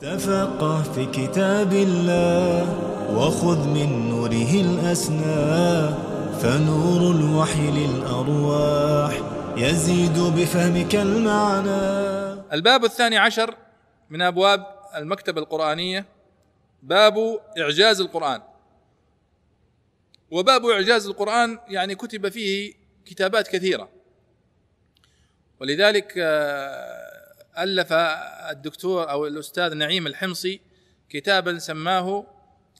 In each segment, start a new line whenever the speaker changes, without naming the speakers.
تفقه في كتاب الله وخذ من نوره الأسنى فنور الوحي للأرواح يزيد بفهمك المعنى.
الباب الثاني عشر من أبواب المكتبه القرآنية. باب إعجاز القرآن. وباب إعجاز القرآن يعني كتب فيه كتابات كثيرة. ولذلك آه، ألف الدكتور أو الأستاذ نعيم الحمصي كتابا سماه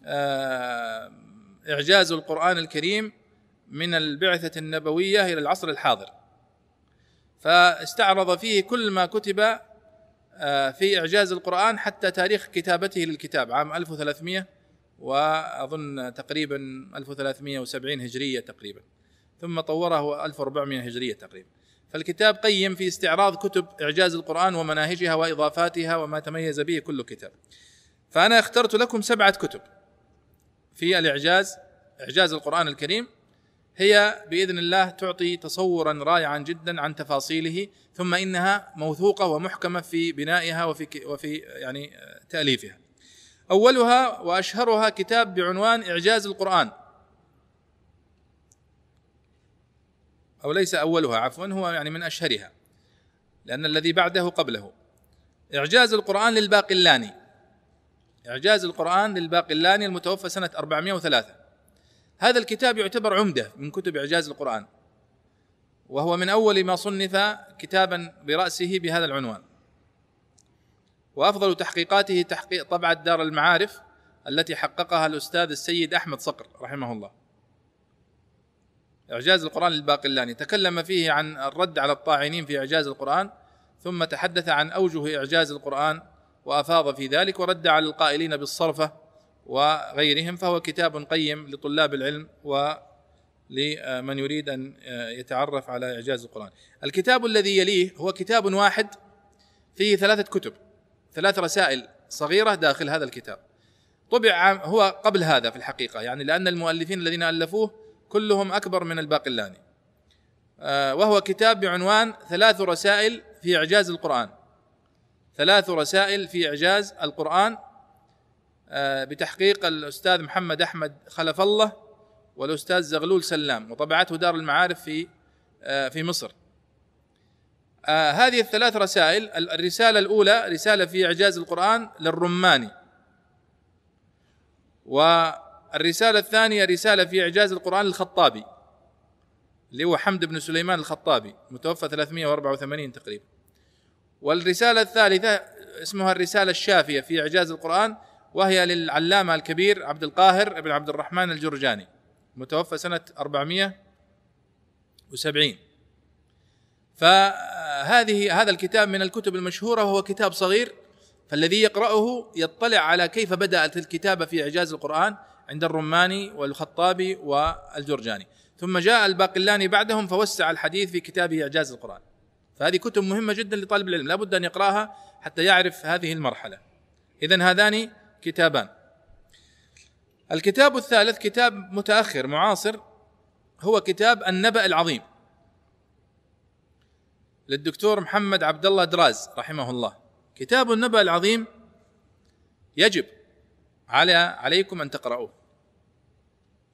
آه، إعجاز القرآن الكريم من البعثة النبوية إلى العصر الحاضر. فاستعرض فيه كل ما كتب آه، في إعجاز القرآن حتى تاريخ كتابته للكتاب عام 1300 وأظن تقريبا 1370 هجرية تقريبا ثم طوره 1400 هجرية تقريبا. فالكتاب قيم في استعراض كتب إعجاز القرآن ومناهجها وإضافاتها وما تميز به كل كتاب فأنا اخترت لكم سبعة كتب في الإعجاز إعجاز القرآن الكريم هي بإذن الله تعطي تصورا رائعا جدا عن تفاصيله ثم إنها موثوقة ومحكمة في بنائها وفي وفي يعني تأليفها. أولها وأشهرها كتاب بعنوان إعجاز القرآن. أو ليس أولها عفوا هو يعني من أشهرها. لأن الذي بعده قبله. إعجاز القرآن للباقلاني. إعجاز القرآن للباقلاني المتوفى سنة 403 هذا الكتاب يعتبر عمدة من كتب إعجاز القرآن وهو من أول ما صنف كتابا برأسه بهذا العنوان وأفضل تحقيقاته تحقيق طبعة دار المعارف التي حققها الأستاذ السيد أحمد صقر رحمه الله إعجاز القرآن للباقلاني تكلم فيه عن الرد على الطاعنين في إعجاز القرآن ثم تحدث عن أوجه إعجاز القرآن وأفاض في ذلك ورد على القائلين بالصرفة وغيرهم فهو كتاب قيم لطلاب العلم ولمن يريد أن يتعرف على إعجاز القرآن. الكتاب الذي يليه هو كتاب واحد فيه ثلاثة كتب ثلاث رسائل صغيرة داخل هذا الكتاب. طبع هو قبل هذا في الحقيقة يعني لأن المؤلفين الذين ألفوه كلهم أكبر من الباقلاني. آه، وهو كتاب بعنوان ثلاث رسائل في إعجاز القرآن. ثلاث رسائل في إعجاز القرآن آه، بتحقيق الأستاذ محمد أحمد خلف الله والأستاذ زغلول سلام وطبعته دار المعارف في آه، في مصر. هذه الثلاث رسائل الرسالة الأولى رسالة في إعجاز القرآن للرماني. والرساله الثانية رسالة في إعجاز القرآن للخطابي اللي هو حمد بن سليمان الخطابي متوفى 384 تقريبا. والرسالة الثالثة اسمها الرسالة الشافية في إعجاز القرآن وهي للعلامة الكبير عبد القاهر بن عبد الرحمن الجرجاني متوفى سنة 470 فهذه هذا الكتاب من الكتب المشهورة وهو كتاب صغير فالذي يقرأه يطلع على كيف بدأت الكتابة في إعجاز القرآن عند الرماني والخطابي والجرجاني. ثم جاء الباقلاني بعدهم فوسع الحديث في كتابه إعجاز القرآن. فهذه كتب مهمة جدا لطالب العلم. لا بد أن يقرأها حتى يعرف هذه المرحلة. إذا هذان كتابان. الكتاب الثالث كتاب متأخر معاصر هو كتاب النبأ العظيم. للدكتور محمد عبد الله دراز رحمه الله. كتاب النبأ العظيم يجب على عليكم أن تقرأوه.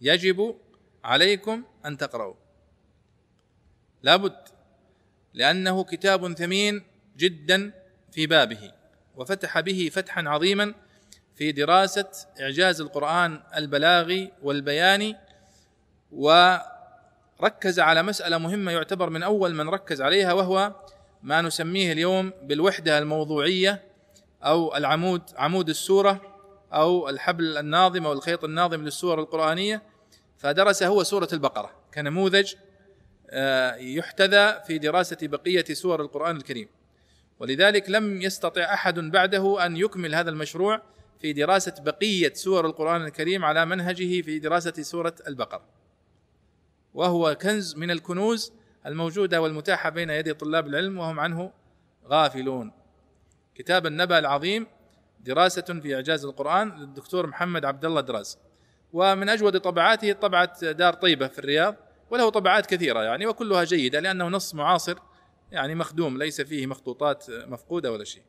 يجب عليكم أن تقرأوه. لابد لأنه كتاب ثمين جدا في بابه وفتح به فتحا عظيما في دراسة إعجاز القرآن البلاغي والبياني وركز على مسألة مهمة يعتبر من أول من ركز عليها وهو ما نسميه اليوم بالوحدة الموضوعية أو العمود عمود السورة أو الحبل الناظم أو الخيط الناظم للسور القرآنية. فدرس هو سورة البقرة كنموذج آه، يحتذى في دراسة بقية سور القرآن الكريم. ولذلك لم يستطع أحد بعده أن يكمل هذا المشروع في دراسة بقية سور القرآن الكريم على منهجه في دراسة سورة البقرة. وهو كنز من الكنوز الموجودة والمتاحة بين يدي طلاب العلم وهم عنه غافلون. كتاب النبأ العظيم دراسة في إعجاز القرآن للدكتور محمد عبد الله دراز. ومن أجود طبعاته طبعة دار طيبة في الرياض وله طبعات كثيرة يعني وكلها جيدة لأنه نص معاصر يعني مخدوم ليس فيه مخطوطات مفقودة ولا شيء.